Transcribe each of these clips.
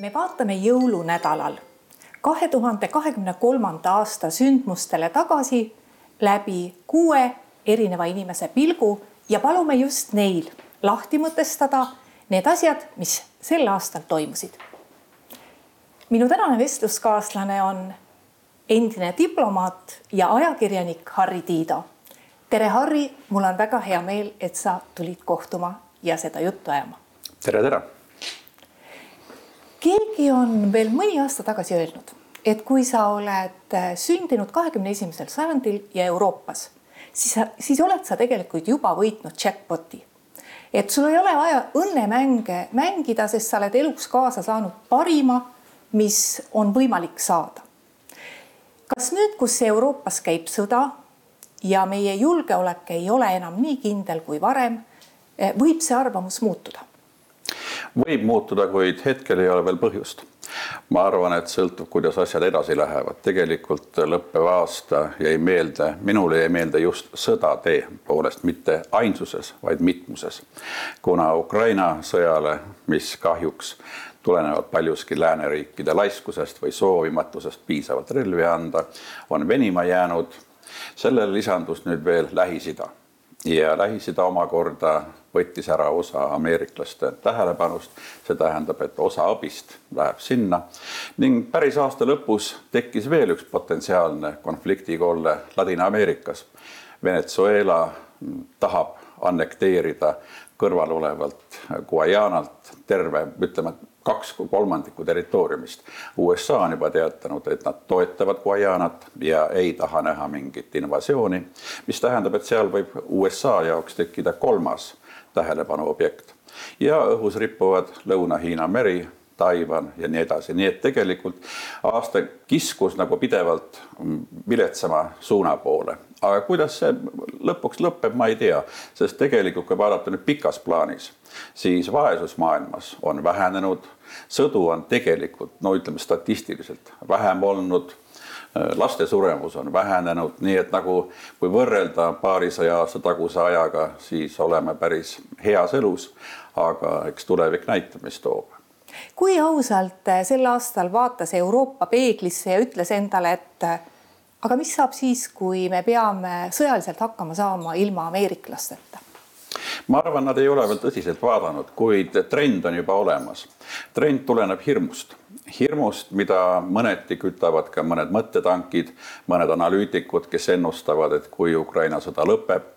me vaatame jõulunädalal kahe tuhande kahekümne kolmanda aasta sündmustele tagasi läbi kuue erineva inimese pilgu ja palume just neil lahti mõtestada need asjad, mis sel aastal toimusid. minu tänane vestluskaaslane on endine diplomaat ja ajakirjanik Harri Tiido. tere, Harri, mul on väga hea meel, et sa tulid kohtuma ja seda juttu ajama. tere, tere keegi on veel mõni aasta tagasi öelnud, et kui sa oled äh, sündinud kahekümne esimesel sajandil ja Euroopas, siis, siis oled sa tegelikult juba võitnud jackpot'i. et sul ei ole vaja õnnemänge mängida, sest sa oled eluks kaasa saanud parima, mis on võimalik saada. kas nüüd, kus Euroopas käib sõda ja meie julgeolek ei ole enam nii kindel kui varem, äh, võib see arvamus muutuda? Võib muutuda, kuid hetkel ei ole veel põhjust. ma arvan, et sõltub, kuidas asjad edasi lähevad. tegelikult lõppev aasta jäi meelde, minule jäi meelde just sõdatee poolest, mitte ainsuses, vaid mitmuses. kuna Ukraina sõjale, mis kahjuks tulenevad paljuski lääneriikide laiskusest või soovimatusest piisavalt relvi anda, on venima jäänud. sellele lisandus nüüd veel Lähis-Ida ja Lähis-Ida omakorda võttis ära osa ameeriklaste tähelepanust. see tähendab, et osa abist läheb sinna ning päris aasta lõpus tekkis veel üks potentsiaalne konfliktikolle Ladina-Ameerikas. Venezuela tahab annekteerida kõrval olevalt Guajanalt terve, ütleme kaks kolmandikku territooriumist. USA on juba teatanud, et nad toetavad Guajanat ja ei taha näha mingit invasiooni, mis tähendab, et seal võib USA jaoks tekkida kolmas tähelepanu objekt. ja õhus rippuvad Lõuna-Hiina meri, Taiwan ja nii edasi, nii et tegelikult aasta kiskus nagu pidevalt viletsama suuna poole. aga kuidas see lõpuks lõpeb, ma ei tea, sest tegelikult, kui vaadata nüüd pikas plaanis, siis vaesus maailmas on vähenenud, sõdu on tegelikult, no ütleme statistiliselt vähem olnud laste suremus on vähenenud, nii et nagu kui võrrelda paarisaja aasta taguse ajaga, siis oleme päris heas elus. aga eks tulevik näitab, mis toob. Kui ausalt eh, sel aastal vaatas Euroopa peeglisse ja ütles endale, et eh, aga mis saab siis, kui me peame sõjaliselt hakkama saama ilma ameeriklasteta? ma arvan, nad ei ole veel tõsiselt vaadanud, kuid trend on juba olemas. trend tuleneb hirmust, hirmust, mida mõneti kütavad ka mõned mõttetankid, mõned analüütikud, kes ennustavad, et kui Ukraina sõda lõpeb,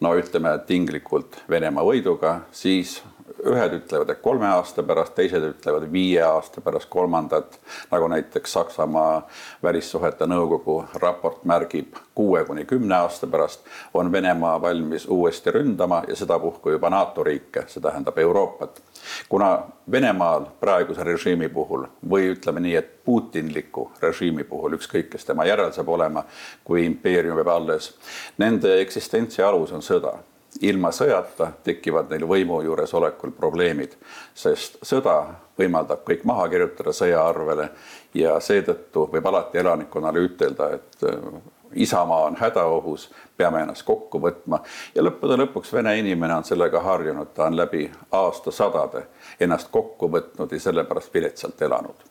no ütleme tinglikult Venemaa võiduga, siis ühed ütlevad, et kolme aasta pärast, teised ütlevad viie aasta pärast, kolmandat, nagu näiteks Saksamaa välissuhete nõukogu raport märgib, kuue kuni kümne aasta pärast on Venemaa valmis uuesti ründama ja sedapuhku juba NATO riike, see tähendab Euroopat. kuna Venemaal praeguse režiimi puhul või ütleme nii, et Putinliku režiimi puhul, ükskõik kes tema järel saab olema, kui impeerium jääb alles, nende eksistentsi alus on sõda ilma sõjata tekivad neil võimu juuresolekul probleemid, sest sõda võimaldab kõik maha kirjutada sõja arvele ja seetõttu võib alati elanikkonnale ütelda, et äh, Isamaa on hädaohus, peame ennast kokku võtma. Ja lõppude lõpuks vene inimene on sellega harjunud, ta on läbi aastasadade ennast kokku võtnud ja sellepärast viletsalt elanud.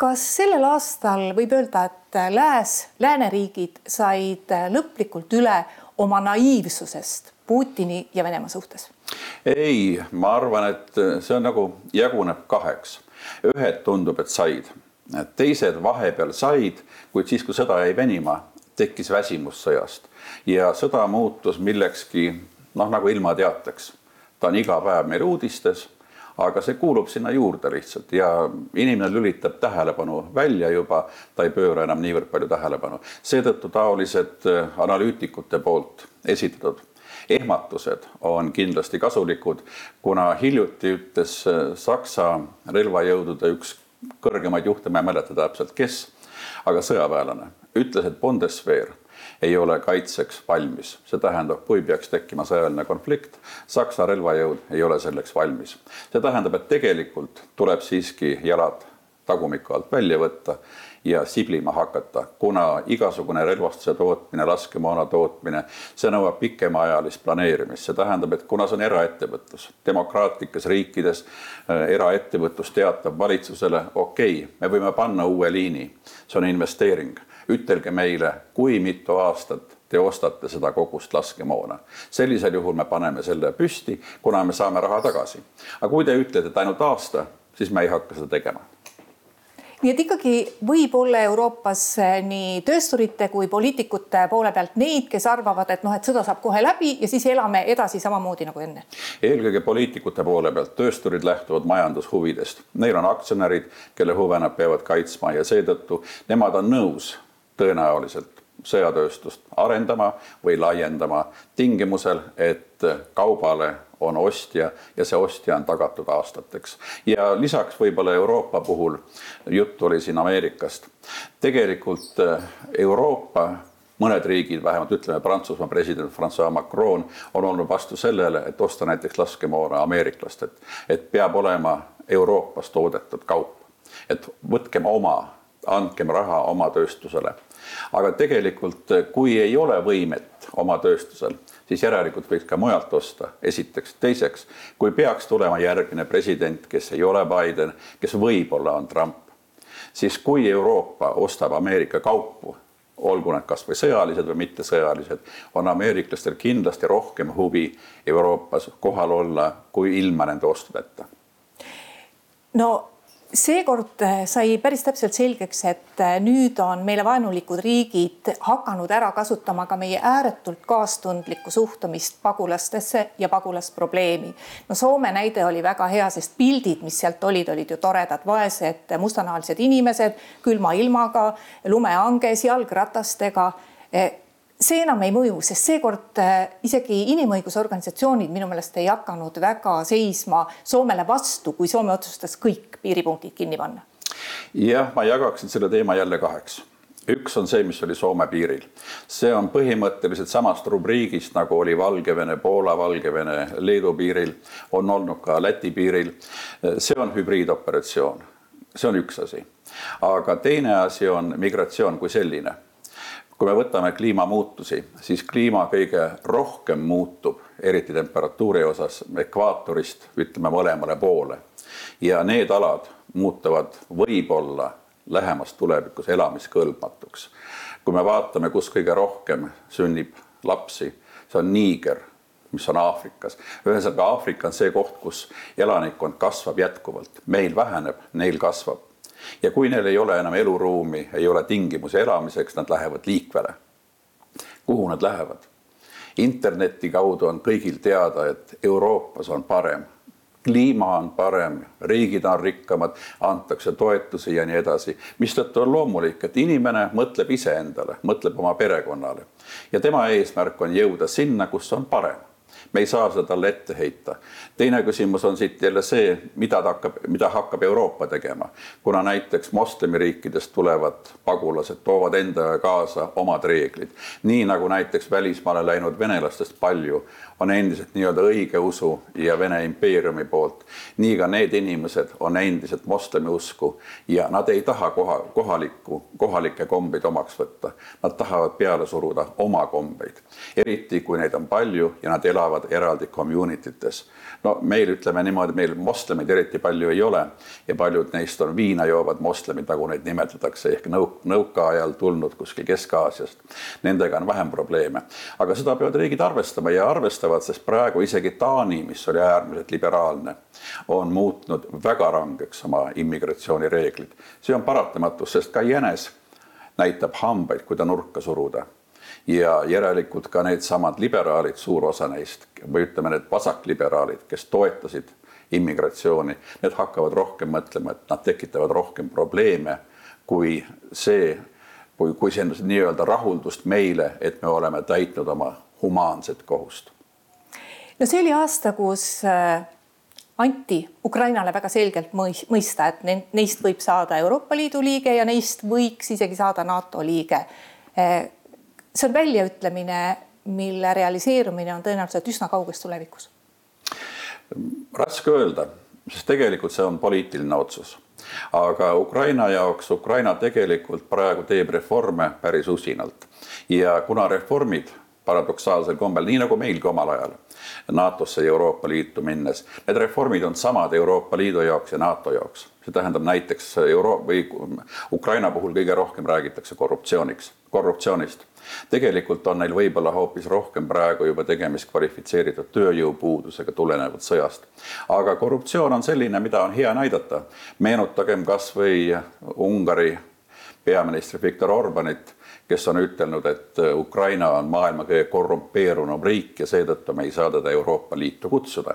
Kas sellel aastal võib öelda, et lääs, lääneriigid said lõplikult üle oma naiivsusest Putini ja Venemaa suhtes? ei, ma arvan, et see on nagu jaguneb kaheks. ühed tundub, et said, teised vahepeal said, kuid siis, kui sõda jäi venima, tekkis väsimus sõjast ja sõda muutus millekski noh, nagu ilmateateks. ta on iga päev meil uudistes aga see kuulub sinna juurde lihtsalt ja inimene lülitab tähelepanu välja juba, ta ei pööra enam niivõrd palju tähelepanu. seetõttu taolised analüütikute poolt esitatud ehmatused on kindlasti kasulikud, kuna hiljuti ütles äh, Saksa relvajõudude üks kõrgemaid juhte, ma ei mäleta täpselt, kes, aga sõjaväelane, ütles, et Bundeswehr ei ole kaitseks valmis, see tähendab, kui peaks tekkima sõjaline konflikt, Saksa relvajõud ei ole selleks valmis. see tähendab, et tegelikult tuleb siiski jalad tagumiku alt välja võtta ja siblima hakata, kuna igasugune relvastuse tootmine, laskemoona tootmine, see nõuab pikemaajalist planeerimist, see tähendab, et kuna see on eraettevõtlus, demokraatlikes riikides äh, eraettevõtlus teatab valitsusele, okei okay,, me võime panna uue liini, see on investeering, ütelge meile, kui mitu aastat te ostate seda kogust laskemoona. sellisel juhul me paneme selle püsti, kuna me saame raha tagasi. aga kui te ütlete, et ainult aasta, siis me ei hakka seda tegema nii et ikkagi võib olla Euroopas eh, nii töösturite kui poliitikute poole pealt neid, kes arvavad, et noh, et sõda saab kohe läbi ja siis elame edasi samamoodi nagu enne. eelkõige poliitikute poole pealt, töösturid lähtuvad majandushuvidest, neil on aktsionärid, kelle huve nad peavad kaitsma ja seetõttu nemad on nõus tõenäoliselt sõjatööstust arendama või laiendama tingimusel, et kaubale on ostja ja see ostja on tagatud aastateks. ja lisaks võib-olla Euroopa puhul, jutt oli siin Ameerikast, tegelikult eh, Euroopa mõned riigid, vähemalt ütleme, Prantsusmaa president Francois Macron on olnud vastu sellele, et osta näiteks laskemoona ameeriklastelt, et peab olema Euroopas toodetud kaup, et võtkem oma, andkem raha oma tööstusele aga tegelikult, kui ei ole võimet oma tööstusel, siis järelikult võiks ka mujalt osta, esiteks. teiseks, kui peaks tulema järgmine president, kes ei ole Biden, kes võib-olla on Trump, siis kui Euroopa ostab Ameerika kaupu, olgu nad kasvõi sõjalised või mittesõjalised, on ameeriklastel kindlasti rohkem huvi Euroopas kohal olla kui ilma nende ostudeta. no seekord äh, sai päris täpselt selgeks, et äh, nüüd on meile vaenulikud riigid hakanud ära kasutama ka meie ääretult kaastundlikku suhtumist pagulastesse ja pagulasprobleemi. no Soome näide oli väga hea, sest pildid, mis sealt olid, olid ju toredad, vaesed mustanahalised inimesed külma ilmaga, lumeanges, jalgratastega äh, see enam ei mõju, sest seekord äh, isegi inimõigusorganisatsioonid minu meelest ei hakanud väga seisma Soomele vastu, kui Soome otsustas kõik piiripunktid kinni panna. jah, ma jagaksin selle teema jälle kaheks üks on see, mis oli Soome piiril. see on põhimõtteliselt samast rubriigist, nagu oli Valgevene, Poola, Valgevene, Leedu piiril, on olnud ka Läti piiril. see on hübriidoperatsioon, see on üks asi. aga teine asi on migratsioon kui selline kui me võtame kliimamuutusi, siis kliima kõige rohkem muutub, eriti temperatuuri osas, ekvaatorist ütleme mõlemale poole. ja need alad muutuvad võib-olla lähemas tulevikus elamiskõlbmatuks. kui me vaatame, kus kõige rohkem sünnib lapsi, see on Niiger, mis on Aafrikas. ühesõnaga, Aafrika on see koht, kus elanikkond kasvab jätkuvalt, meil väheneb, neil kasvab ja kui neil ei ole enam eluruumi, ei ole tingimusi elamiseks, nad lähevad liikvele. kuhu nad lähevad? interneti kaudu on kõigil teada, et Euroopas on parem, kliima on parem, riigid on rikkamad, antakse toetusi ja nii edasi, mistõttu on loomulik, et inimene mõtleb iseendale, mõtleb oma perekonnale ja tema eesmärk on jõuda sinna, kus on parem me ei saa seda talle ette heita. teine küsimus on siit jälle see, mida ta hakkab, mida hakkab Euroopa tegema, kuna näiteks moslemiriikidest tulevad pagulased toovad endaga kaasa omad reeglid, nii nagu näiteks välismaale läinud venelastest palju on endiselt nii-öelda õigeusu ja Vene impeeriumi poolt. nii ka need inimesed on endiselt moslemi usku ja nad ei taha koha, kohalikku, kohalikke kombeid omaks võtta. Nad tahavad peale suruda oma kombeid, eriti kui neid on palju ja nad elavad eraldi community tes. no meil ütleme niimoodi, meil moslemeid eriti palju ei ole ja paljud neist on viina joovad moslemid, nagu neid nimetatakse, ehk nõuk-, nõukaajal tulnud kuskil Kesk-Aasiast. Nendega on vähem probleeme, aga seda peavad riigid arvestama ja arvestama arvestavad, sest praegu isegi Taani, mis oli äärmiselt liberaalne, on muutnud väga rangeks oma immigratsioonireeglid. see on paratamatus, sest ka jänes näitab hambaid, kui ta nurka suruda ja järelikult ka needsamad liberaalid, suur osa neist või ütleme, need vasakliberaalid, kes toetasid immigratsiooni, need hakkavad rohkem mõtlema, et nad tekitavad rohkem probleeme kui see, kui, kui see nii-öelda rahuldust meile, et me oleme täitnud oma humaanset kohust no see oli aasta, kus äh, anti Ukrainale väga selgelt mõista, et neist võib saada Euroopa Liidu liige ja neist võiks isegi saada NATO liige. Äh, see on väljaütlemine, mille realiseerumine on tõenäoliselt üsna kauges tulevikus. raske öelda, sest tegelikult see on poliitiline otsus aga Ukraina jaoks, Ukraina tegelikult praegu teeb reforme päris usinalt ja kuna reformid paradoksaalsel kombel, nii nagu meilgi omal ajal NATO-sse ja Euroopa Liitu minnes. Need reformid on samad Euroopa Liidu jaoks ja NATO jaoks. see tähendab näiteks Euro- või Ukraina puhul kõige rohkem räägitakse korruptsiooniks, korruptsioonist. tegelikult on neil võib-olla hoopis rohkem praegu juba tegemist kvalifitseeritud tööjõupuudusega tulenevalt sõjast. aga korruptsioon on selline, mida on hea näidata. meenutagem kas või Ungari peaministri Viktor Orbanit kes on ütelnud, et äh, Ukraina on maailma kõige korrumpeerunum riik ja seetõttu me ei saa teda Euroopa Liitu kutsuda.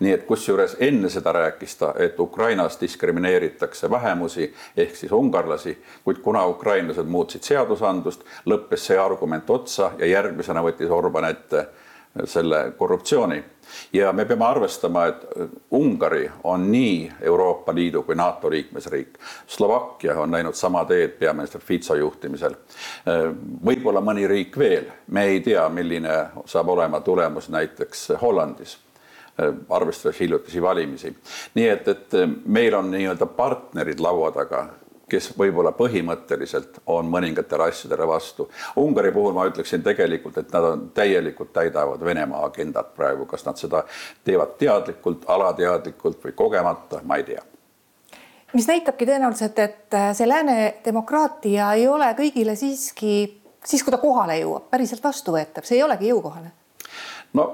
nii et kusjuures enne seda rääkis ta, et Ukrainas diskrimineeritakse vähemusi ehk siis ungarlasi, kuid kuna ukrainlased muutsid seadusandlust, lõppes see argument otsa ja järgmisena võttis Orban ette selle korruptsiooni ja me peame arvestama, et Ungari on nii Euroopa Liidu kui NATO liikmesriik. Slovakkia on läinud sama teed peaminister Fico juhtimisel. võib-olla mõni riik veel, me ei tea, milline saab olema tulemus näiteks Hollandis arvestades hiljutisi valimisi. nii et, et meil on nii-öelda partnerid laua taga kes võib-olla põhimõtteliselt on mõningatele asjadele vastu. Ungari puhul ma ütleksin tegelikult, et nad on täielikult täidavad Venemaa agendat praegu, kas nad seda teevad teadlikult, alateadlikult või kogemata, ma ei tea mis näitabki tõenäoliselt, et see lääne demokraatia ei ole kõigile siiski, siis kui ta kohale jõuab, päriselt vastuvõetav, see ei olegi jõukohane. no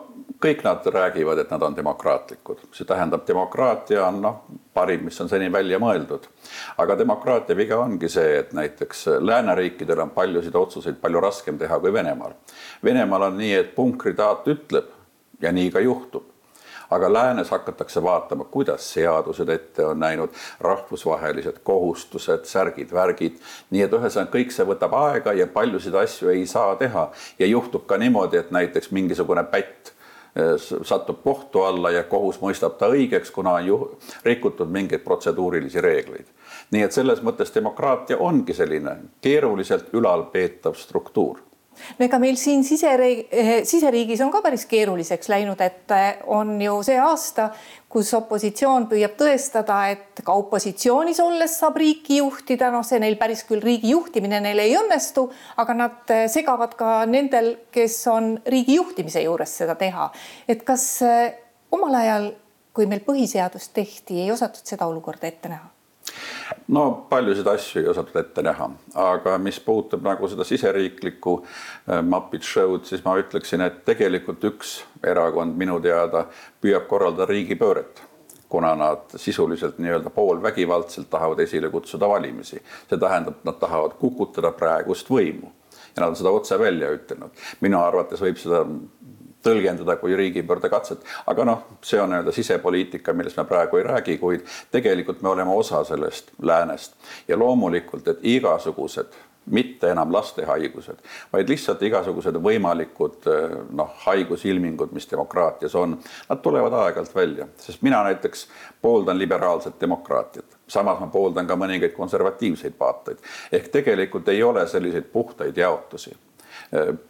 kõik nad räägivad, et nad on demokraatlikud, see tähendab, demokraatia on noh, parim, mis on seni välja mõeldud. aga demokraatia viga ongi see, et näiteks lääneriikidel on paljusid otsuseid palju raskem teha kui Venemaal. Venemaal on nii, et punkritaat ütleb ja nii ka juhtub aga läänes hakatakse vaatama, kuidas seadused ette on näinud, rahvusvahelised kohustused, särgid-värgid. nii et ühesõnaga kõik see võtab aega ja paljusid asju ei saa teha ja juhtub ka niimoodi, et näiteks mingisugune pätt satub kohtu alla ja kohus mõistab ta õigeks, kuna on ju rikutud mingeid protseduurilisi reegleid. nii et selles mõttes demokraatia ongi selline keeruliselt ülalpeetav struktuur no ega meil siin siseriig, eh, siseriigis on ka päris keeruliseks läinud, et eh, on ju see aasta, kus opositsioon püüab tõestada, et ka opositsioonis olles saab riiki juhtida, noh, see neil päris küll riigi juhtimine neil ei õnnestu, aga nad eh, segavad ka nendel, kes on riigi juhtimise juures seda teha. et kas omal ajal, kui meil põhiseadust tehti, ei osatud seda olukorda ette näha? No paljusid asju ei osatud ette näha, aga mis puudutab nagu seda siseriiklikku äh, Muppet Show'd, siis ma ütleksin, et tegelikult üks erakond minu teada püüab korraldada riigipööret kuna nad sisuliselt nii-öelda poolvägivaldselt tahavad esile kutsuda valimisi. see tähendab, nad tahavad kukutada praegust võimu ja nad on seda otse välja ütelnud. minu arvates võib seda tõlgendada kui riigipöördekatset. aga noh, see on nii-öelda sisepoliitika, millest me praegu ei räägi, kuid tegelikult me oleme osa sellest läänest ja loomulikult, et igasugused mitte enam laste haigused, vaid lihtsalt igasugused võimalikud noh, haigusilmingud, mis demokraatias on, nad tulevad aeg-ajalt välja, sest mina näiteks pooldan liberaalset demokraatiat, samas ma pooldan ka mõningaid konservatiivseid vaateid. ehk tegelikult ei ole selliseid puhtaid jaotusi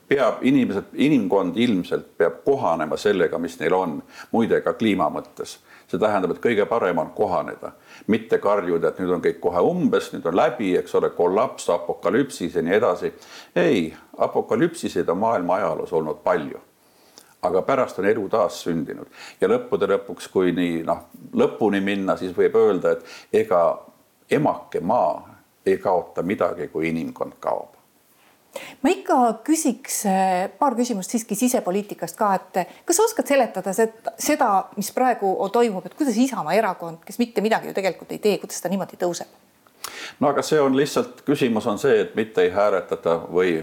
peab inimesed, inimkond ilmselt peab kohanema sellega, mis neil on, muide ka kliima mõttes. see tähendab, et kõige parem on kohaneda, mitte karjuda, et nüüd on kõik kohe umbes, nüüd on läbi, eks ole, kollaps, apokalüpsis ja nii edasi. ei, apokalüpsiseid on maailma ajaloos olnud palju aga pärast on elu taas sündinud ja lõppude lõpuks, kui nii noh, lõpuni minna, siis võib öelda, et ega emake maa ei kaota midagi, kui inimkond kaob ma ikka küsiks eh, paar küsimust siiski sisepoliitikast ka, et eh, kas sa oskad seletada seda, mis praegu toimub, et kuidas Isamaa erakond, kes mitte midagi ju tegelikult ei tee, kuidas ta niimoodi tõuseb? no aga see on lihtsalt, küsimus on see, et mitte ei hääletata või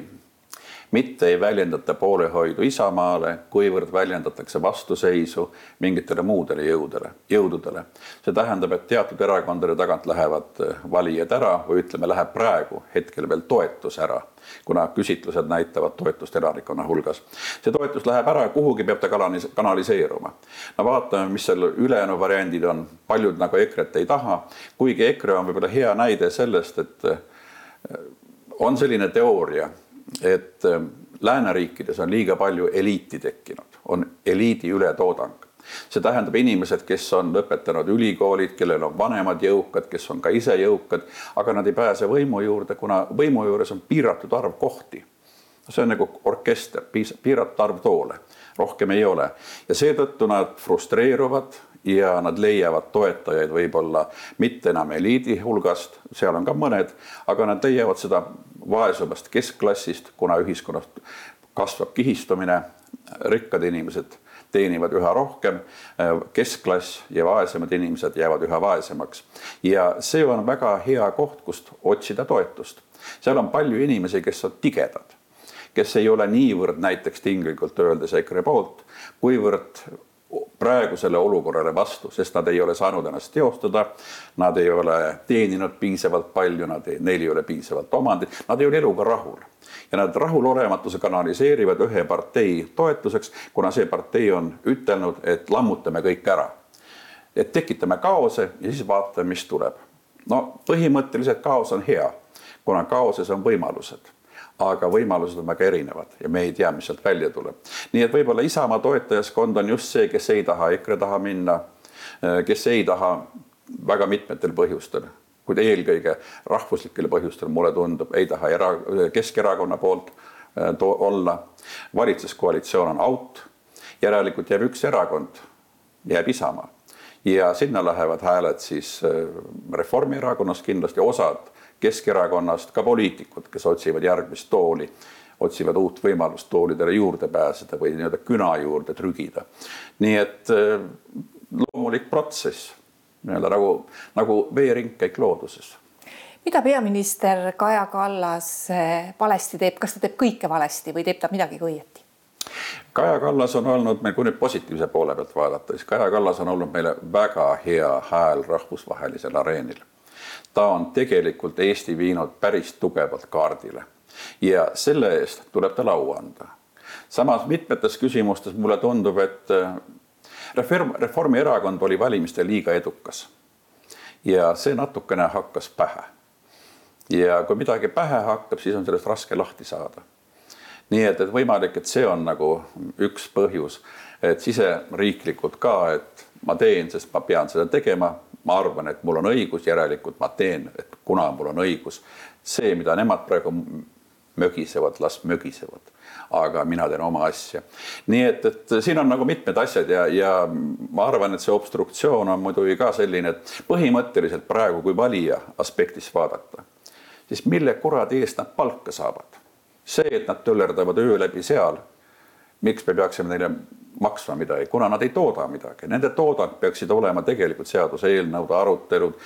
mitte ei väljendata poolehoidu Isamaale, kuivõrd väljendatakse vastuseisu mingitele muudele jõudele, jõududele. see tähendab, et teatud erakondade tagant lähevad eh, valijad ära või ütleme, läheb praegu hetkel veel toetus ära, kuna küsitlused näitavad toetust elanikkonna hulgas. see toetus läheb ära ja kuhugi peab ta kanalis-, kanaliseeruma. no vaatame, mis seal ülejäänud variandid on, paljud nagu EKRE-t ei taha, kuigi EKRE on võib-olla hea näide sellest, et eh, on selline teooria et ähm, lääneriikides on liiga palju eliiti tekkinud, on eliidi ületoodang. See tähendab inimesed, kes on lõpetanud ülikoolid, kellel on vanemad jõukad, kes on ka ise jõukad, aga nad ei pääse võimu juurde, kuna võimu juures on piiratud arv kohti. see on nagu orkester, piiratud arv toole, rohkem ei ole. Ja seetõttu nad frustreeruvad ja nad leiavad toetajaid võib-olla mitte enam eliidi hulgast, seal on ka mõned, aga nad leiavad seda vaesemast keskklassist, kuna ühiskonnas kasvab kihistumine, rikkad inimesed teenivad üha rohkem, keskklass ja vaesemad inimesed jäävad üha vaesemaks. ja see on väga hea koht, kust otsida toetust. seal on palju inimesi, kes on tigedad, kes ei ole niivõrd näiteks tinglikult öeldes EKRE poolt, kuivõrd praegusele olukorrale vastu, sest nad ei ole saanud ennast teostada. Nad ei ole teeninud piisavalt palju, nad ei, neil ei ole piisavalt omandit, nad ei ole eluga rahul ja nad rahulolematuse kanaliseerivad ühe partei toetuseks, kuna see partei on ütelnud, et lammutame kõik ära. et tekitame kaose ja siis vaatame, mis tuleb. no põhimõtteliselt kaos on hea, kuna kaoses on võimalused aga võimalused on väga erinevad ja me ei tea, mis sealt välja tuleb. nii et võib-olla Isamaa toetajaskond on just see, kes ei taha EKRE taha minna, kes ei taha väga mitmetel põhjustel kuid eelkõige rahvuslikel põhjustel mulle tundub, ei taha era-, Keskerakonna poolt äh, to-, olla. valitsuskoalitsioon on out, järelikult jääb üks erakond, jääb Isamaa. ja sinna lähevad hääled siis äh, Reformierakonnast kindlasti, osad Keskerakonnast, ka poliitikud, kes otsivad järgmist tooli otsivad uut võimalust toolidele juurde pääseda või nii-öelda küna juurde trügida. nii et äh, loomulik protsess nii-öelda nagu, nagu veeringkäik looduses mida peaminister Kaja Kallas eh, valesti teeb, kas ta teeb kõike valesti või teeb ta midagi õieti? Kaja Kallas on olnud meil, kui nüüd positiivse poole pealt vaadata, siis Kaja Kallas on olnud meile väga hea hääl rahvusvahelisel areenil. Ta on tegelikult Eesti viinud päris tugevalt kaardile ja selle eest tuleb talle au anda. samas mitmetes küsimustes mulle tundub, et Reform, Reformierakond oli valimistel liiga edukas. ja see natukene hakkas pähe. ja kui midagi pähe hakkab, siis on sellest raske lahti saada. nii et, et võimalik, et see on nagu üks põhjus, et siseriiklikult ka, et ma teen, sest ma pean seda tegema, ma arvan, et mul on õigus, järelikult ma teen, et kuna mul on õigus. see, mida nemad praegu mögisevad, las mögisevad aga mina teen oma asja. nii et, et siin on nagu mitmed asjad ja, ja ma arvan, et see obstruktsioon on muidugi ka selline, et põhimõtteliselt praegu, kui valija aspektist vaadata, siis mille kuradi eest nad palka saavad? see, et nad töllerdavad öö läbi seal, miks me peaksime neile maksma midagi, kuna nad ei tooda midagi, nende toodang peaksid olema tegelikult seaduseelnõude arutelud,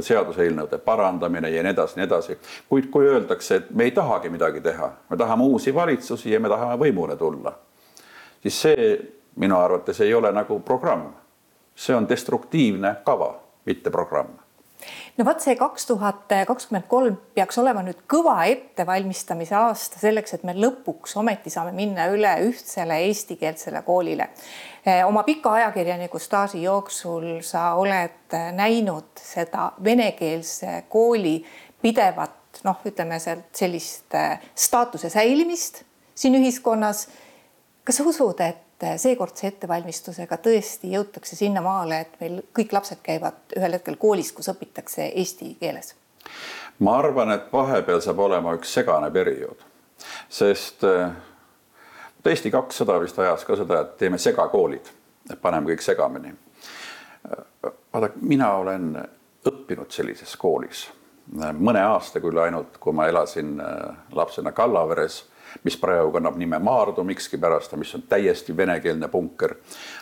seaduseelnõude parandamine ja nii edasi, nii edasi. kuid kui öeldakse, et me ei tahagi midagi teha, me tahame uusi valitsusi ja me tahame võimule tulla, siis see minu arvates ei ole nagu programm. see on destruktiivne kava, mitte programm no vot see kaks tuhat kakskümmend kolm peaks olema nüüd kõva ettevalmistamise aasta selleks, et me lõpuks ometi saame minna üle ühtsele eestikeelsele koolile. Eh, oma pika ajakirjaniku staaži jooksul sa oled näinud seda venekeelse kooli pidevat noh, ütleme sealt sellist eh, staatuse säilimist siin ühiskonnas. kas sa usud, et et seekordse ettevalmistusega tõesti jõutakse sinnamaale, et meil kõik lapsed käivad ühel hetkel koolis, kus õpitakse eesti keeles? ma arvan, et vahepeal saab olema üks segane periood, sest äh, Eesti kakssada vist ajas ka seda, et teeme segakoolid, paneme kõik segamini. vaadake, mina olen õppinud sellises koolis mõne aasta küll ainult, kui ma elasin äh, lapsena Kallaveres mis praegu kannab nime Maardu mikskipärast, mis on täiesti venekeelne punker.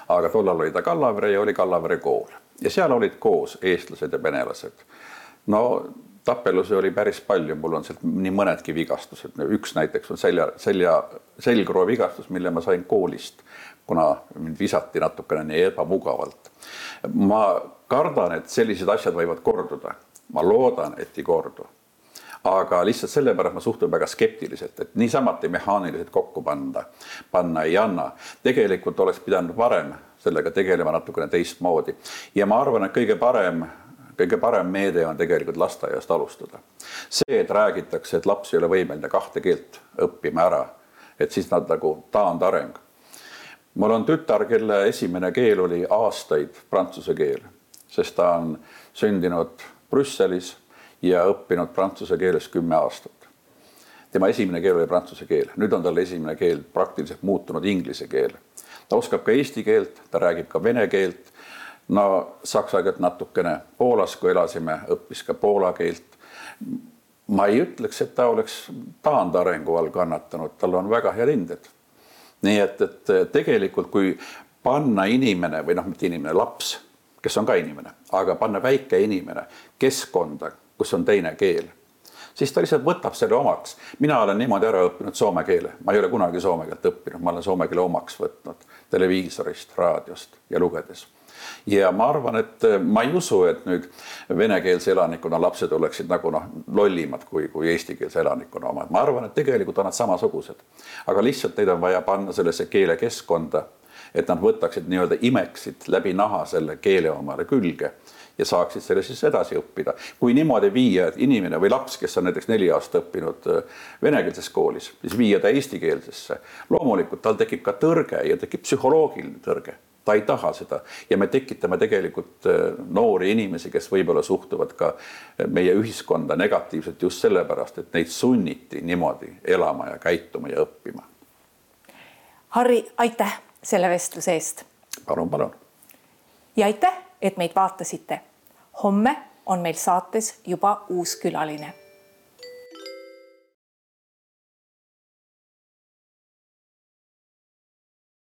aga tollal oli ta Kallavere ja oli Kallavere kool ja seal olid koos eestlased ja venelased. no tapelusi oli päris palju, mul on sealt nii mõnedki vigastused, üks näiteks on selja, selja, selgroo vigastus, mille ma sain koolist, kuna mind visati natukene nii ebamugavalt. ma kardan, et sellised asjad võivad korduda, ma loodan, et ei kordu aga lihtsalt sellepärast ma suhtun väga skeptiliselt, et niisamuti mehaaniliselt kokku panna, panna ei anna. tegelikult oleks pidanud varem sellega tegelema natukene teistmoodi ja ma arvan, et kõige parem kõige parem meede on tegelikult lasteaiast alustada. see, et räägitakse, et laps ei ole võimeline kahte keelt õppima ära, et siis nad nagu taandareng. mul on tütar, kelle esimene keel oli aastaid prantsuse keel, sest ta on sündinud Brüsselis ja õppinud prantsuse keeles kümme aastat. tema esimene keel oli prantsuse keel, nüüd on tal esimene keel praktiliselt muutunud inglise keel. ta oskab ka eesti keelt, ta räägib ka vene keelt. no saksa keelt natukene, Poolas, kui elasime, õppis ka poola keelt. ma ei ütleks, et ta oleks taandarengu all kannatanud, tal on väga head hinded nii et, et tegelikult, kui panna inimene või noh, mitte inimene, laps, kes on ka inimene, aga panna väike inimene keskkonda, kus on teine keel, siis ta lihtsalt võtab selle omaks. mina olen niimoodi ära õppinud soome keele, ma ei ole kunagi soome keelt õppinud, ma olen soome keele omaks võtnud televiisorist, raadiost ja lugedes. Ja ma arvan, et äh, ma ei usu, et nüüd venekeelse elanikkonna lapsed oleksid nagu noh, lollimad kui, kui eestikeelse elanikkonna omad, ma arvan, et tegelikult on nad samasugused. aga lihtsalt neid on vaja panna sellesse keelekeskkonda, et nad võtaksid nii-öelda, imeksid läbi naha selle keele omale külge ja saaksid selle siis edasi õppida. kui niimoodi viia, et inimene või laps, kes on näiteks neli aastat õppinud äh, venekeelses koolis, siis viia ta eestikeelsesse, loomulikult tal tekib ka tõrge ja tekib psühholoogiline tõrge ta ei taha seda ja me tekitame tegelikult äh, noori inimesi, kes võib-olla suhtuvad ka äh, meie ühiskonda negatiivselt just sellepärast, et neid sunniti niimoodi elama ja käituma ja õppima. Harri, aitäh selle vestluse eest. palun, palun. ja aitäh, et meid vaatasite. homme on meil saates juba uus külaline